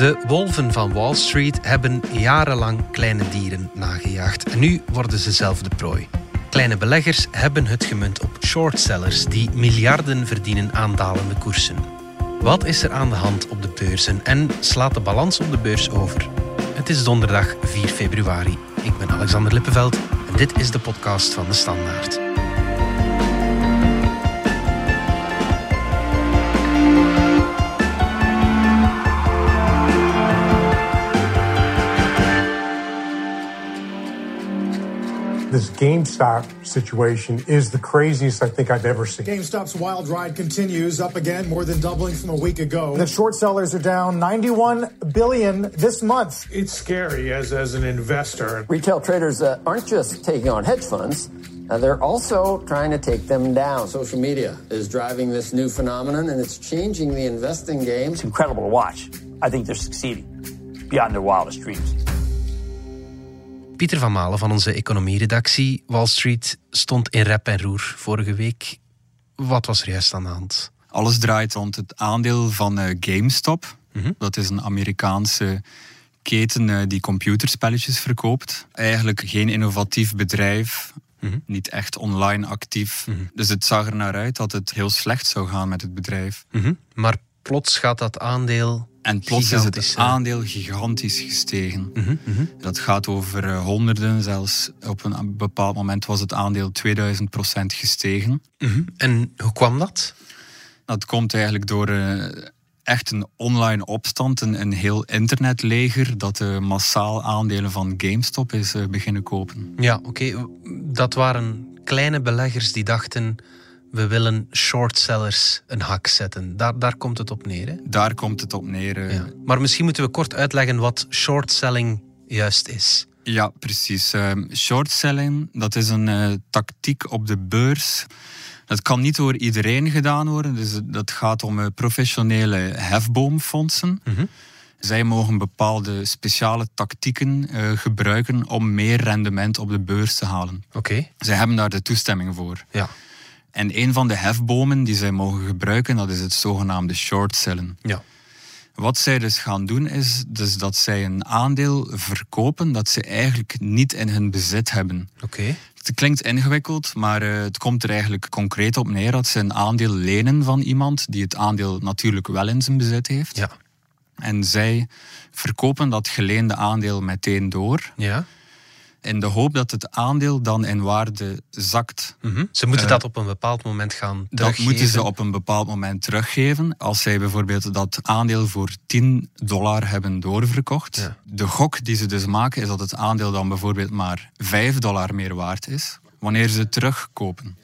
De wolven van Wall Street hebben jarenlang kleine dieren nagejaagd en nu worden ze zelf de prooi. Kleine beleggers hebben het gemunt op shortsellers die miljarden verdienen aan dalende koersen. Wat is er aan de hand op de beurzen en slaat de balans op de beurs over? Het is donderdag 4 februari. Ik ben Alexander Lippenveld en dit is de podcast van de Standaard. This GameStop situation is the craziest I think I've ever seen. GameStop's wild ride continues up again, more than doubling from a week ago. The short sellers are down 91 billion this month. It's scary as, as an investor. Retail traders uh, aren't just taking on hedge funds. Uh, they're also trying to take them down. Social media is driving this new phenomenon and it's changing the investing game. It's incredible to watch. I think they're succeeding beyond their wildest dreams. Pieter van Malen van onze economieredactie. Wall Street stond in rep en roer vorige week. Wat was er juist aan de hand? Alles draait rond het aandeel van uh, GameStop. Mm Dat is een Amerikaanse keten uh, die computerspelletjes verkoopt. Eigenlijk geen innovatief bedrijf. Mm -hmm. Niet echt online actief. Mm -hmm. Dus het zag er naar uit dat het heel slecht zou gaan met het bedrijf. Maar plots gaat dat aandeel en plots is het aandeel gigantisch gestegen. Mm -hmm. Dat gaat over uh, honderden, zelfs op een bepaald moment was het aandeel 2000% gestegen. Mm -hmm. En hoe kwam dat? Dat komt eigenlijk door uh, echt een online opstand, een, een heel internetleger dat uh, massaal aandelen van GameStop is beginnen kopen. Ja, oké. Okay. Dat waren kleine beleggers die dachten we willen shortsellers een hak zetten. Daar, daar komt het op neer. Hè? Daar komt het op neer. Ja. Maar misschien moeten we kort uitleggen wat shortselling juist is. Ja, precies. Uh, shortselling, dat is een uh, tactiek op de beurs. Dat kan niet door iedereen gedaan worden. Dus dat gaat om uh, professionele hefboomfondsen. Mm -hmm. Zij mogen bepaalde speciale tactieken gebruiken om meer rendement op de beurs te halen. Oké. Okay. Zij hebben daar de toestemming voor. Ja. En een van de hefbomen die zij mogen gebruiken, dat is het zogenaamde shortcellen. Ja. Wat zij dus gaan doen, is dus dat zij een aandeel verkopen dat ze eigenlijk niet in hun bezit hebben. Oké. Okay. Het klinkt ingewikkeld, maar uh, het komt er eigenlijk concreet op neer dat ze een aandeel lenen van iemand die het aandeel natuurlijk wel in zijn bezit heeft. Ja. En zij verkopen dat geleende aandeel meteen door. Ja in de hoop dat het aandeel dan in waarde zakt. Mm -hmm. Ze moeten uh, dat op een bepaald moment gaan teruggeven. Dat moeten ze op een bepaald moment teruggeven. Als zij bijvoorbeeld dat aandeel voor 10 dollar hebben doorverkocht. Ja. De gok die ze dus maken is dat het aandeel dan bijvoorbeeld maar 5 dollar meer waard is. Wanneer ze terugkopen.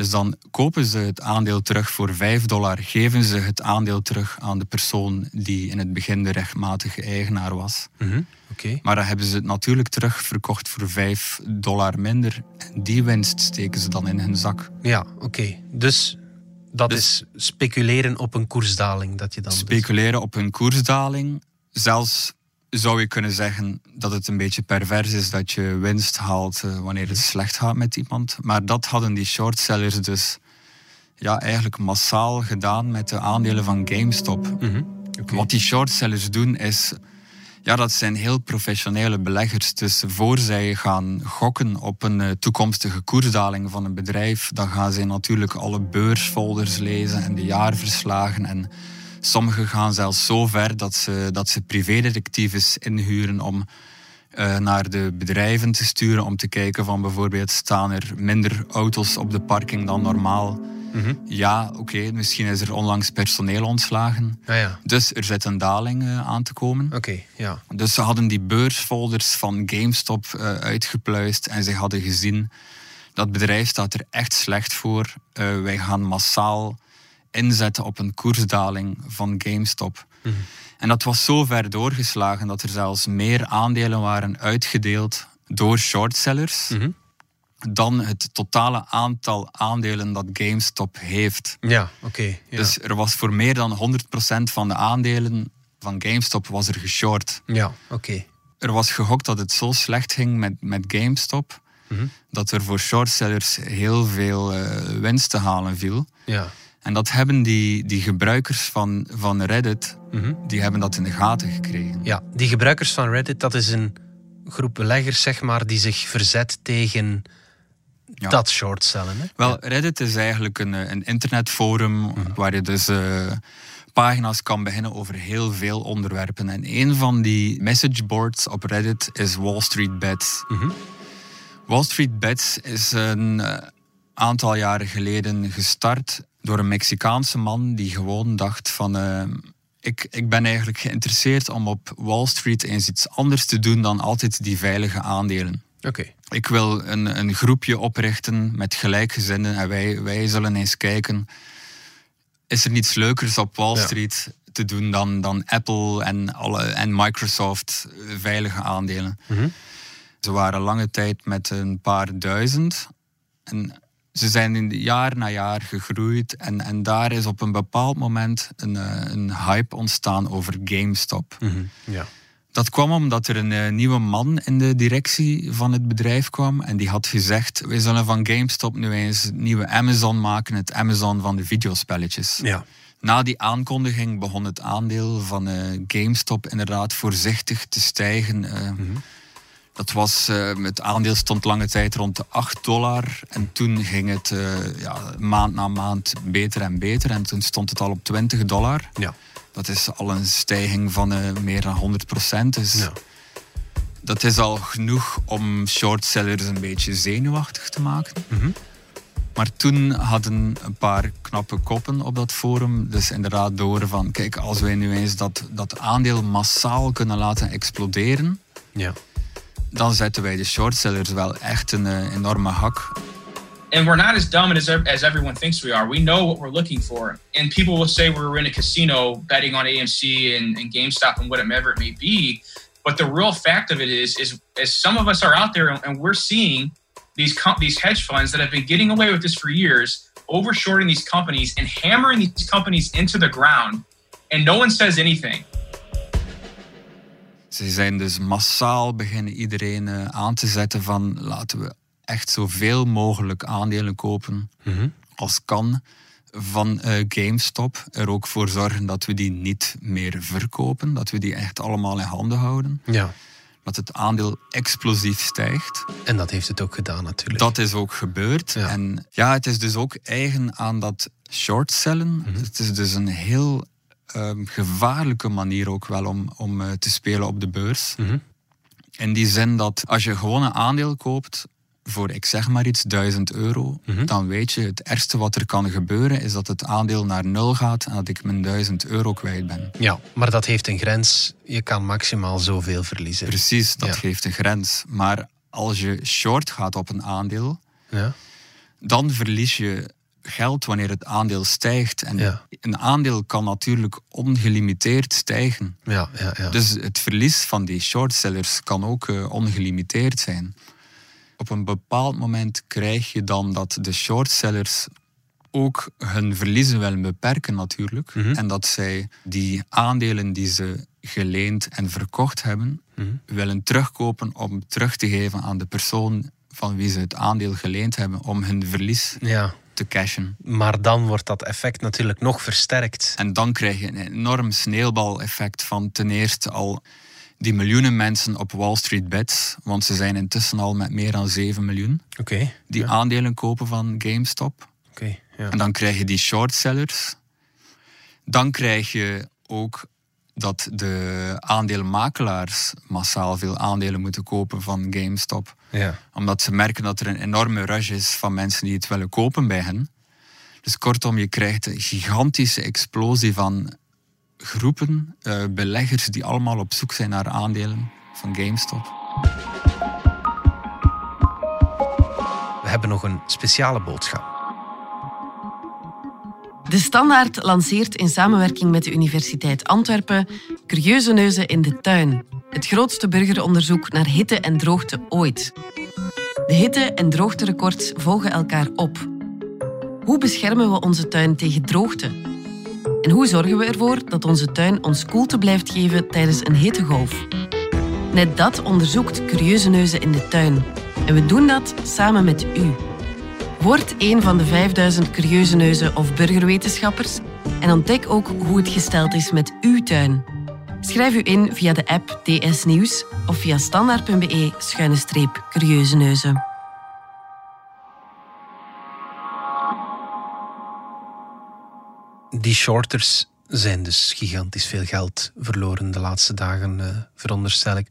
Dus dan kopen ze het aandeel terug voor 5 dollar, geven ze het aandeel terug aan de persoon die in het begin de rechtmatige eigenaar was. Mm -hmm. okay. Maar dan hebben ze het natuurlijk terugverkocht voor 5 dollar minder. Die winst steken ze dan in hun zak. Ja, oké. Okay. Dus dat dus is speculeren op een koersdaling dat je dan. Speculeren op een koersdaling. Zelfs zou je kunnen zeggen dat het een beetje pervers is dat je winst haalt uh, wanneer het slecht gaat met iemand. Maar dat hadden die shortsellers dus ja, eigenlijk massaal gedaan met de aandelen van GameStop. Mm -hmm. okay. Wat die shortsellers doen is, ja, dat zijn heel professionele beleggers. Dus voor zij gaan gokken op een uh, toekomstige koersdaling van een bedrijf, dan gaan zij natuurlijk alle beursfolders lezen en de jaarverslagen en Sommigen gaan zelfs zo ver dat ze, dat ze privédetectives inhuren om uh, naar de bedrijven te sturen om te kijken van bijvoorbeeld staan er minder auto's op de parking dan normaal. Mm -hmm. Ja, oké, okay, misschien is er onlangs personeel ontslagen. Ah, ja. Dus er zit een daling uh, aan te komen. Oké, okay, ja. Dus ze hadden die beursfolders van GameStop uh, uitgepluist en ze hadden gezien dat bedrijf staat er echt slecht voor. wij gaan massaal inzetten op een koersdaling van GameStop. Mm -hmm. En dat was zo ver doorgeslagen dat er zelfs meer aandelen waren uitgedeeld door shortsellers mm -hmm. dan het totale aantal aandelen dat GameStop heeft. Ja, oké. Okay, ja. Dus er was voor meer dan 100% van de aandelen van GameStop was er geshort. Ja, oké. Okay. Er was gehokt dat het zo slecht ging met, met GameStop mm -hmm. dat er voor shortsellers heel veel uh, winst te halen viel. Ja. En dat hebben die, die gebruikers van, van Reddit, die hebben dat in de gaten gekregen. Ja, die gebruikers van Reddit, dat is een groep beleggers, zeg maar, die zich verzet tegen Ja. dat shortcellen. Hè? Wel, Reddit is eigenlijk een, eh, een internetforum waar je dus eh, pagina's kan beginnen over heel veel onderwerpen. En een van die messageboards op Reddit is Wall Street Bets. Wall Street Bets is een eh, aantal jaren geleden gestart door een Mexicaanse man die gewoon dacht van... eh, ik, ik ben eigenlijk geïnteresseerd om op Wall Street eens iets anders te doen dan altijd die veilige aandelen. Oké. Ik wil een, een groepje oprichten met gelijkgezinden en wij, wij zullen eens kijken. Is er niets leukers op Wall Ja. Street te doen dan, dan Apple en, alle, en Microsoft eh, veilige aandelen? Ze waren lange tijd met een paar duizend. En ze zijn in de jaar na jaar gegroeid. En, en daar is op een bepaald moment een, eh, een hype ontstaan over GameStop. Ja. Dat kwam omdat er een eh, nieuwe man in de directie van het bedrijf kwam. En die had gezegd, we zullen van GameStop nu eens het nieuwe Amazon maken. Het Amazon van de videospelletjes. Ja. Na die aankondiging begon het aandeel van eh, GameStop inderdaad voorzichtig te stijgen. eh. Dat was, eh, het aandeel stond lange tijd rond de 8 dollar. En toen ging het eh, ja, maand na maand beter en beter. En toen stond het al op 20 dollar. Ja. Dat is al een stijging van eh, meer dan 100 procent. Dus Ja. dat is al genoeg om shortsellers een beetje zenuwachtig te maken. Maar toen hadden een paar knappe koppen op dat forum dus inderdaad door van... Kijk, als wij nu eens dat, dat aandeel massaal kunnen laten exploderen... Ja. Dan zetten wij de shortsellers wel echt een eh, enorme hak. and we're not as dumb as, as everyone thinks we are. We know what we're looking for. And people will say we're in a casino betting on AMC and, and GameStop and whatever it may be. But the real fact of it is, is, is some of us are out there and, and we're seeing these these hedge funds that have been getting away with this for years, overshorting these companies and hammering these companies into the ground, and no one says anything. Ze zijn dus massaal beginnen iedereen eh, aan te zetten van laten we echt zoveel mogelijk aandelen kopen als kan van eh, GameStop. Er ook voor zorgen dat we die niet meer verkopen, dat we die echt allemaal in handen houden. ja. Dat het aandeel explosief stijgt. En dat heeft het ook gedaan natuurlijk. Dat is ook gebeurd. Ja. En ja, het is dus ook eigen aan dat shortcellen. Het is dus een heel ehm, gevaarlijke manier ook wel om, om eh, te spelen op de beurs. In die zin dat als je gewoon een aandeel koopt voor, ik zeg maar iets, 1000 euro, dan weet je het ergste wat er kan gebeuren is dat het aandeel naar nul gaat en dat ik mijn 1000 euro kwijt ben. Ja, maar dat heeft een grens. Je kan maximaal zoveel verliezen. Precies, dat Ja. geeft een grens. Maar als je short gaat op een aandeel, Ja. dan verlies je geld wanneer het aandeel stijgt. En Ja. een aandeel kan natuurlijk ongelimiteerd stijgen. Ja, ja, ja. Dus het verlies van die shortsellers kan ook eh, ongelimiteerd zijn. Op een bepaald moment krijg je dan dat de shortsellers ook hun verliezen willen beperken natuurlijk. En dat zij die aandelen die ze geleend en verkocht hebben, willen terugkopen om terug te geven aan de persoon van wie ze het aandeel geleend hebben om hun verlies ja. Te cashen. Maar dan wordt dat effect natuurlijk nog versterkt. En dan krijg je een enorm sneeuwbaleffect van ten eerste al die miljoenen mensen op Wall Street Bets, want ze zijn intussen al met meer dan 7 miljoen, Oké. die aandelen kopen van GameStop. Oké. Ja. En dan krijg je die shortsellers. Dan krijg je ook dat de aandeelmakelaars massaal veel aandelen moeten kopen van GameStop. Ja. Omdat ze merken dat er een enorme rush is van mensen die het willen kopen bij hen. Dus kortom, je krijgt een gigantische explosie van groepen, eh, beleggers die allemaal op zoek zijn naar aandelen van GameStop. We hebben nog een speciale boodschap. De Standaard lanceert in samenwerking met de Universiteit Antwerpen Curieuze Neuzen in de Tuin. Het grootste burgeronderzoek naar hitte en droogte ooit. De hitte- en droogterecords volgen elkaar op. Hoe beschermen we onze tuin tegen droogte? En hoe zorgen we ervoor dat onze tuin ons koelte blijft geven tijdens een hittegolf? Net dat onderzoekt Curieuze Neuzen in de Tuin. En we doen dat samen met u. Word een van de 5000 curieuze neuzen of burgerwetenschappers en ontdek ook hoe het gesteld is met uw tuin. Schrijf u in via de app DS Nieuws of via standaard.be-curieuze neuzen. Die shorters zijn dus gigantisch veel geld verloren de laatste dagen, uh, veronderstel ik.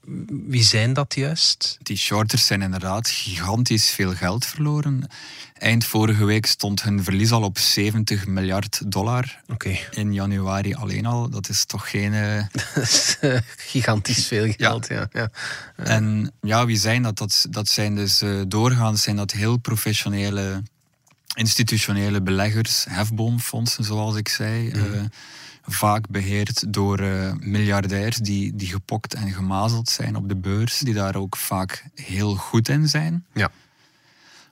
Wie zijn dat juist? Die shorters zijn inderdaad gigantisch veel geld verloren. Eind vorige week stond hun verlies al op 70 miljard dollar. Okay. In januari alleen al. Dat is toch geen... Uh... gigantisch veel geld, ja. ja. ja. En ja, wie zijn dat? Dat, dat zijn dus doorgaans zijn dat heel professionele institutionele beleggers, hefboomfondsen zoals ik zei. Mm. Uh, vaak beheerd door uh, miljardairs die, die gepokt en gemazeld zijn op de beurs, die daar ook vaak heel goed in zijn. Ja.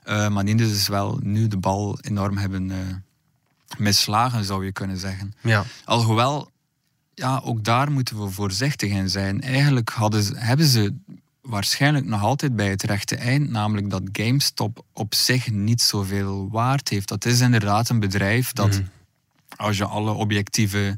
Uh, maar die dus wel nu de bal enorm hebben uh, misslagen, zou je kunnen zeggen. Ja. Alhoewel, ja, ook daar moeten we voorzichtig in zijn. Eigenlijk hadden, hebben ze waarschijnlijk nog altijd bij het rechte eind, namelijk dat GameStop op zich niet zoveel waard heeft. Dat is inderdaad een bedrijf dat, mm. Als je alle objectieve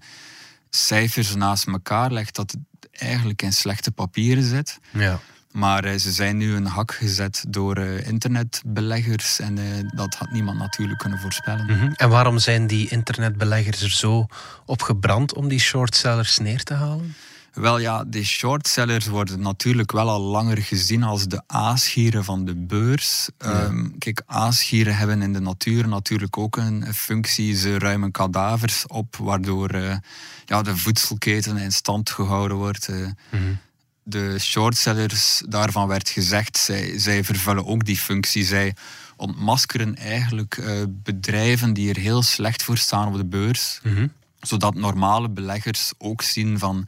cijfers naast elkaar legt, dat het eigenlijk in slechte papieren zit. Ja. Maar uh, ze zijn nu een hak gezet door uh, internetbeleggers en uh, dat had niemand natuurlijk kunnen voorspellen. Mm -hmm. En waarom zijn die internetbeleggers er zo op gebrand om die shortsellers neer te halen? Wel ja, de shortsellers worden natuurlijk wel al langer gezien als de aasgieren van de beurs. Ja. Um, kijk, aasgieren hebben in de natuur natuurlijk ook een functie. Ze ruimen kadavers op, waardoor uh, ja, de voedselketen in stand gehouden wordt. Uh, mm -hmm. De shortsellers, daarvan werd gezegd, zij, zij vervullen ook die functie. Zij ontmaskeren eigenlijk uh, bedrijven die er heel slecht voor staan op de beurs. Mm -hmm. Zodat normale beleggers ook zien van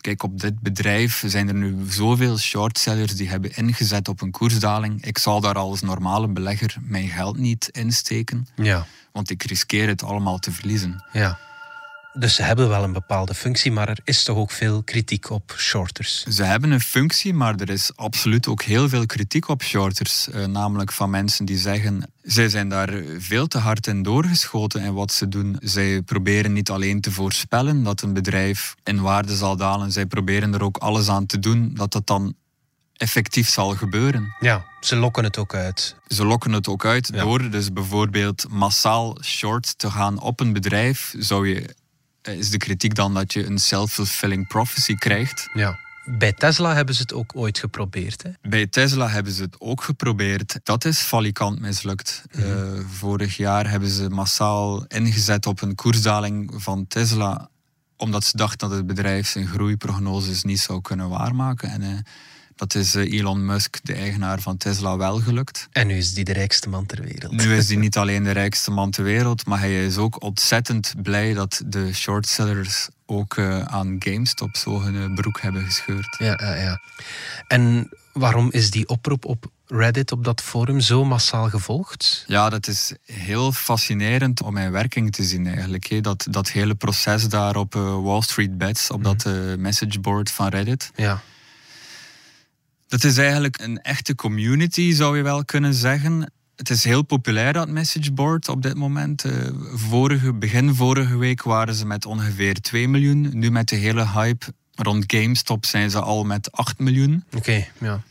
kijk, op dit bedrijf zijn er nu zoveel shortsellers die hebben ingezet op een koersdaling. Ik zal daar als normale belegger mijn geld niet insteken. Ja. Want ik riskeer het allemaal te verliezen. Ja. Dus ze hebben wel een bepaalde functie, maar er is toch ook veel kritiek op shorters? Ze hebben een functie, maar er is absoluut ook heel veel kritiek op shorters. Uh, namelijk van mensen die zeggen, zij zijn daar veel te hard in doorgeschoten in wat ze doen. Zij proberen niet alleen te voorspellen dat een bedrijf in waarde zal dalen, zij proberen er ook alles aan te doen dat dat dan effectief zal gebeuren. Ja, ze lokken het ook uit. Ze lokken het ook uit ja. door dus bijvoorbeeld massaal short te gaan op een bedrijf. Zou je is de kritiek dan dat je een self-fulfilling prophecy krijgt. Ja. Bij Tesla hebben ze het ook ooit geprobeerd. Hè? Bij Tesla hebben ze het ook geprobeerd. Dat is falikant mislukt. Mm -hmm. uh, vorig jaar hebben ze massaal ingezet op een koersdaling van Tesla, omdat ze dachten dat het bedrijf zijn groeiprognoses niet zou kunnen waarmaken. En uh, dat is Elon Musk, de eigenaar van Tesla, wel gelukt. En nu is hij de rijkste man ter wereld. Nu is hij niet alleen de rijkste man ter wereld, maar hij is ook ontzettend blij dat de shortsellers ook uh, aan GameStop zo hun broek hebben gescheurd. Ja, ja, ja. En waarom is die oproep op Reddit, op dat forum, zo massaal gevolgd? Ja, dat is heel fascinerend om in werking te zien eigenlijk. Dat, dat hele proces daar op uh, Wall Street Bets, op mm. dat uh, messageboard van Reddit. Ja. Dat is eigenlijk een echte community, zou je wel kunnen zeggen. Het is heel populair, dat messageboard op dit moment. Uh, vorige, begin vorige week waren ze met ongeveer 2 miljoen. Nu met de hele hype rond GameStop zijn ze al met 8 miljoen. Oké, okay, ja.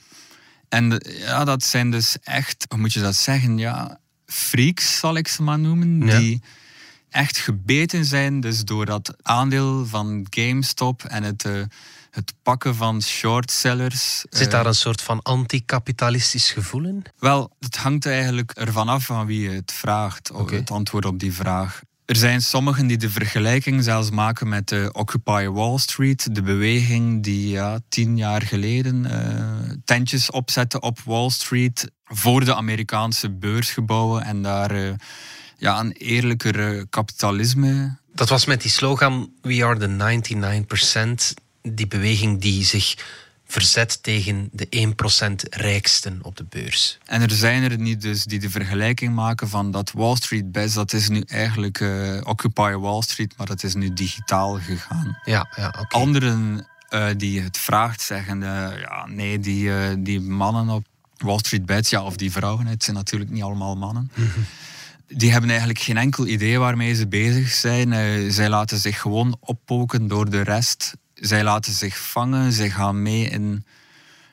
En ja, dat zijn dus echt, hoe moet je dat zeggen? Ja, freaks zal ik ze maar noemen. Ja. Die echt gebeten zijn dus door dat aandeel van GameStop en het... Uh, het pakken van shortsellers. Zit daar een soort van anticapitalistisch gevoel in? Wel, het hangt eigenlijk ervan af van wie je het vraagt, okay. het antwoord op die vraag. Er zijn sommigen die de vergelijking zelfs maken met de Occupy Wall Street, de beweging die ja, tien jaar geleden uh, tentjes opzette op Wall Street voor de Amerikaanse beursgebouwen en daar uh, ja, een eerlijker kapitalisme. Dat was met die slogan We are the 99% die beweging die zich verzet tegen de 1% rijksten op de beurs. En er zijn er niet dus die de vergelijking maken van dat Wall Street Best, dat is nu eigenlijk uh, Occupy Wall Street, maar dat is nu digitaal gegaan. Ja, ja oké. Okay. Anderen uh, die het vraagt zeggen, uh, ja nee, die, die mannen op Wall Street Bets, ja, of die vrouwen, het zijn natuurlijk niet allemaal mannen. Die hebben eigenlijk geen enkel idee waarmee ze bezig zijn. Zij laten zich gewoon oppoken door de rest. Zij laten zich vangen, zij gaan mee in,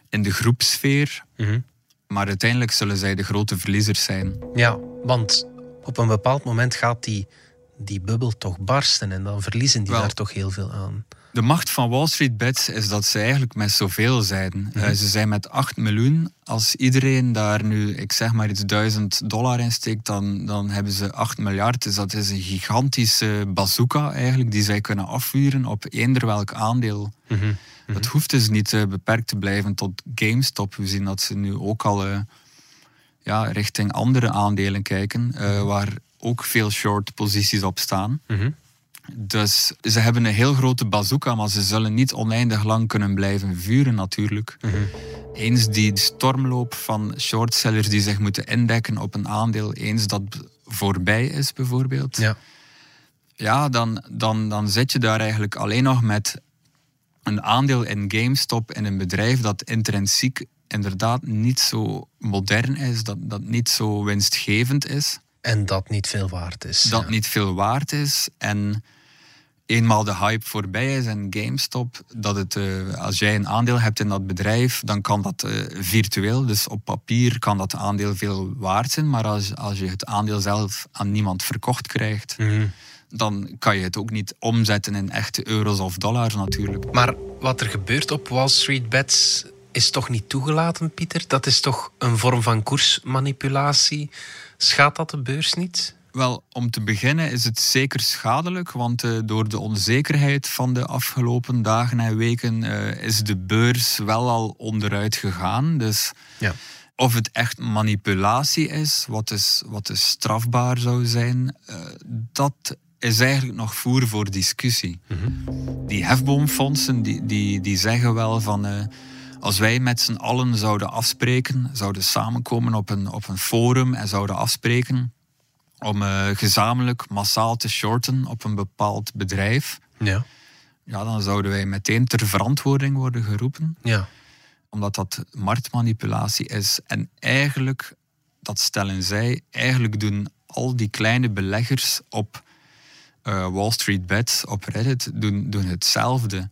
in de groepsfeer. Mhm. Maar uiteindelijk zullen zij de grote verliezers zijn. Ja, want op een bepaald moment gaat die, die bubbel toch barsten en dan verliezen die Wel. daar toch heel veel aan. De macht van Wall Street Bets is dat ze eigenlijk met zoveel zijn. Mhm. Eh, ze zijn met 8 miljoen. Als iedereen daar nu, ik zeg maar iets, 1000 dollar in steekt, dan, dan hebben ze 8 miljard. Dus dat is een gigantische bazooka eigenlijk, die zij kunnen afvuren op eender welk aandeel. Mhm. Het hoeft dus niet eh, beperkt te blijven tot GameStop. We zien dat ze nu ook al eh, ja, richting andere aandelen kijken, eh, waar ook veel short posities op staan. Mhm. Dus ze hebben een heel grote bazooka, maar ze zullen niet oneindig lang kunnen blijven vuren natuurlijk. Eens die stormloop van shortsellers die zich moeten indekken op een aandeel, eens dat voorbij is bijvoorbeeld, Ja. ja, dan, dan, dan zit je daar eigenlijk alleen nog met een aandeel in GameStop in een bedrijf dat intrinsiek inderdaad niet zo modern is, dat, dat niet zo winstgevend is En dat niet veel waard is. dat ja. niet veel waard is. En eenmaal de hype voorbij is en GameStop, dat het, eh, als jij een aandeel hebt in dat bedrijf, dan kan dat eh, virtueel, dus op papier kan dat aandeel veel waard zijn. Maar als, als je het aandeel zelf aan niemand verkocht krijgt, Mhm. dan kan je het ook niet omzetten in echte euro's of dollars natuurlijk. Maar wat er gebeurt op Wall Street Bets is toch niet toegelaten, Pieter? Dat is toch een vorm van koersmanipulatie? Schaadt dat de beurs niet? Wel, om te beginnen is het zeker schadelijk, want eh, door de onzekerheid van de afgelopen dagen en weken eh, is de beurs wel al onderuit gegaan. Dus Ja. of het echt manipulatie is, wat is, wat is strafbaar zou zijn, eh, dat is eigenlijk nog voer voor discussie. Die hefboomfondsen die, die, die zeggen wel van... als wij met z'n allen zouden afspreken, zouden samenkomen op een, op een forum en zouden afspreken om eh, gezamenlijk massaal te shorten op een bepaald bedrijf, Ja. ja, dan zouden wij meteen ter verantwoording worden geroepen Ja. omdat dat marktmanipulatie is. En eigenlijk, dat stellen zij, eigenlijk doen al die kleine beleggers op eh, Wall Street Bets, op Reddit, doen, doen hetzelfde.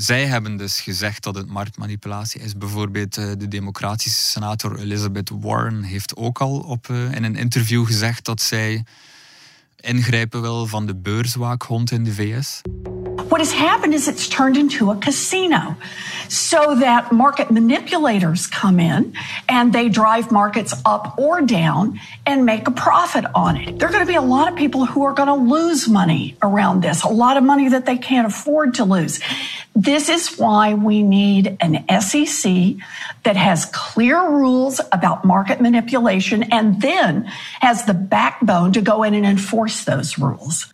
Zij hebben dus gezegd dat het marktmanipulatie is. Bijvoorbeeld eh, de democratische senator Elizabeth Warren heeft ook al op, eh, in een interview gezegd dat zij ingrijpen wil van de beurswaakhond in de VS. What has happened is it's turned into a casino so that market manipulators come in and they drive markets up or down and make a profit on it. There are going to be a lot of people who are going to lose money around this, a lot of money that they can't afford to lose. This is why we need an SEC that has clear rules about market manipulation and then has the backbone to go in and enforce those rules.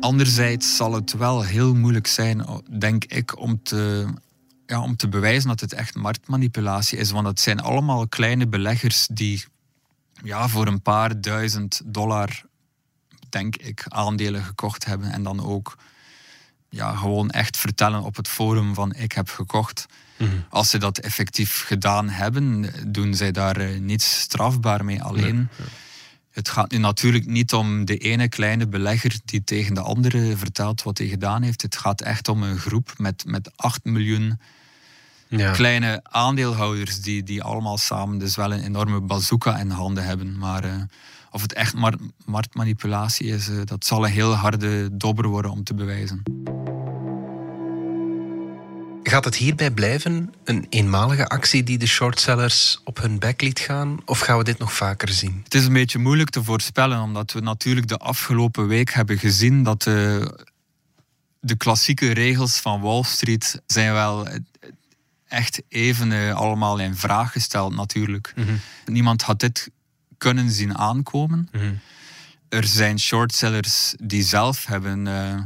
Anderzijds zal het wel heel moeilijk zijn, denk ik, om te, ja, om te bewijzen dat het echt marktmanipulatie is. Want het zijn allemaal kleine beleggers die ja, voor een paar duizend dollar, denk ik, aandelen gekocht hebben. En dan ook ja, gewoon echt vertellen op het forum van ik heb gekocht. Als ze dat effectief gedaan hebben, doen zij daar eh, niets strafbaar mee. Alleen, het gaat nu natuurlijk niet om de ene kleine belegger die tegen de andere vertelt wat hij gedaan heeft. Het gaat echt om een groep met, met 8 miljoen Ja. kleine aandeelhouders die, die allemaal samen dus wel een enorme bazooka in handen hebben. Maar eh, of het echt mar- marktmanipulatie is, eh, dat zal een heel harde dobber worden om te bewijzen. Gaat het hierbij blijven? Een eenmalige actie die de shortsellers op hun bek liet gaan? Of gaan we dit nog vaker zien? Het is een beetje moeilijk te voorspellen, omdat we natuurlijk de afgelopen week hebben gezien dat de, de klassieke regels van Wall Street zijn wel echt even eh, allemaal in vraag gesteld natuurlijk. Niemand had dit kunnen zien aankomen. Er zijn shortsellers die zelf hebben eh,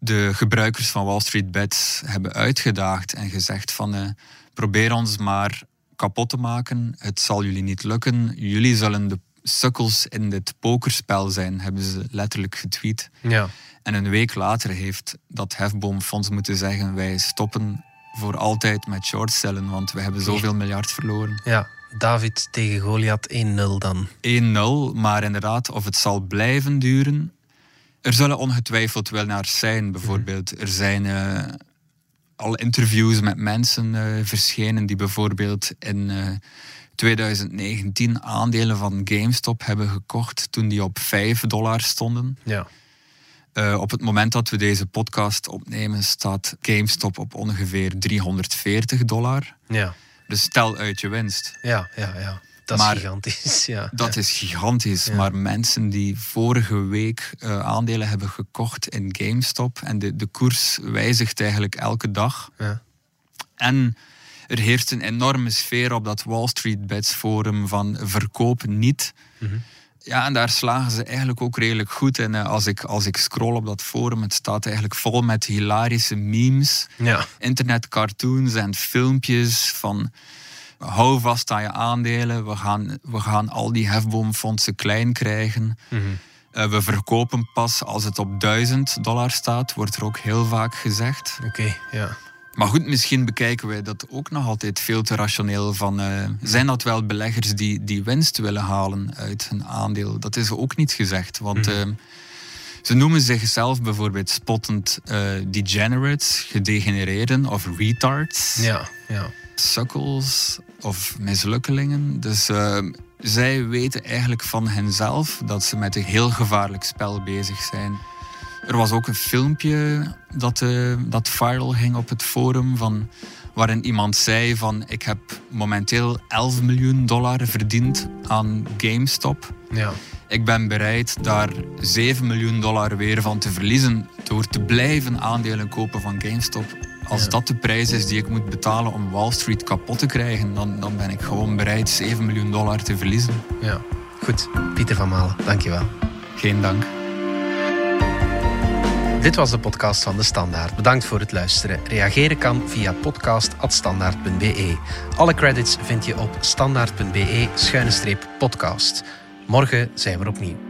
de gebruikers van Wall Street Bets hebben uitgedaagd en gezegd van eh, probeer ons maar kapot te maken. Het zal jullie niet lukken. Jullie zullen de sukkels in dit pokerspel zijn, hebben ze letterlijk getweet. Ja. En een week later heeft dat hefboomfonds moeten zeggen wij stoppen voor altijd met shortstellen, want we hebben zoveel miljard verloren. Ja, David tegen Goliath 1-0 dan. 1-0, maar inderdaad, of het zal blijven duren. Er zullen ongetwijfeld winnaars zijn. Bijvoorbeeld, er zijn uh, al interviews met mensen uh, verschenen die bijvoorbeeld in uh, 2019 aandelen van GameStop hebben gekocht toen die op 5 dollar stonden. Ja. Op het moment dat we deze podcast opnemen, staat GameStop op ongeveer 340 dollar. Ja. Dus stel uit je winst. Ja, ja, ja. Dat is gigantisch. Ja. Dat is gigantisch. Ja. Maar mensen die vorige week uh, aandelen hebben gekocht in GameStop en de, de koers wijzigt eigenlijk elke dag. Ja. En er heerst een enorme sfeer op dat Wall Street Bets forum van verkoop niet. Mm -hmm. Ja, en daar slagen ze eigenlijk ook redelijk goed in. Als ik, als ik scroll op dat forum, het staat eigenlijk vol met hilarische memes, ja. internetcartoons en filmpjes van hou vast aan je aandelen, we gaan, we gaan al die hefboomfondsen klein krijgen. Mm -hmm. uh, we verkopen pas als het op 1000 dollar staat, wordt er ook heel vaak gezegd. Oké, okay, ja. Maar goed, misschien bekijken wij dat ook nog altijd veel te rationeel. Van, uh, zijn dat wel beleggers die, die winst willen halen uit hun aandeel? Dat is ook niet gezegd. Want uh, ze noemen zichzelf bijvoorbeeld spottend uh, degenerates, gedegenereerden of retards. Ja, ja. Sukkels of mislukkelingen. Dus zij weten eigenlijk van henzelf dat ze met een heel gevaarlijk spel bezig zijn. Er was ook een filmpje dat, uh, dat viral ging op het forum van, waarin iemand zei van ik heb momenteel 11 miljoen dollar verdiend aan GameStop. Ja. Ik ben bereid daar 7 miljoen dollar weer van te verliezen door te blijven aandelen kopen van GameStop. Als dat de prijs is die ik moet betalen om Wall Street kapot te krijgen, dan, dan ben ik gewoon bereid 7 miljoen dollar te verliezen. Ja, goed. Pieter van Malen, dankjewel. Geen dank. Dit was de podcast van De Standaard. Bedankt voor het luisteren. Reageren kan via podcast.standaard.be. Alle credits vind je op standaard.be-podcast. Morgen zijn we opnieuw.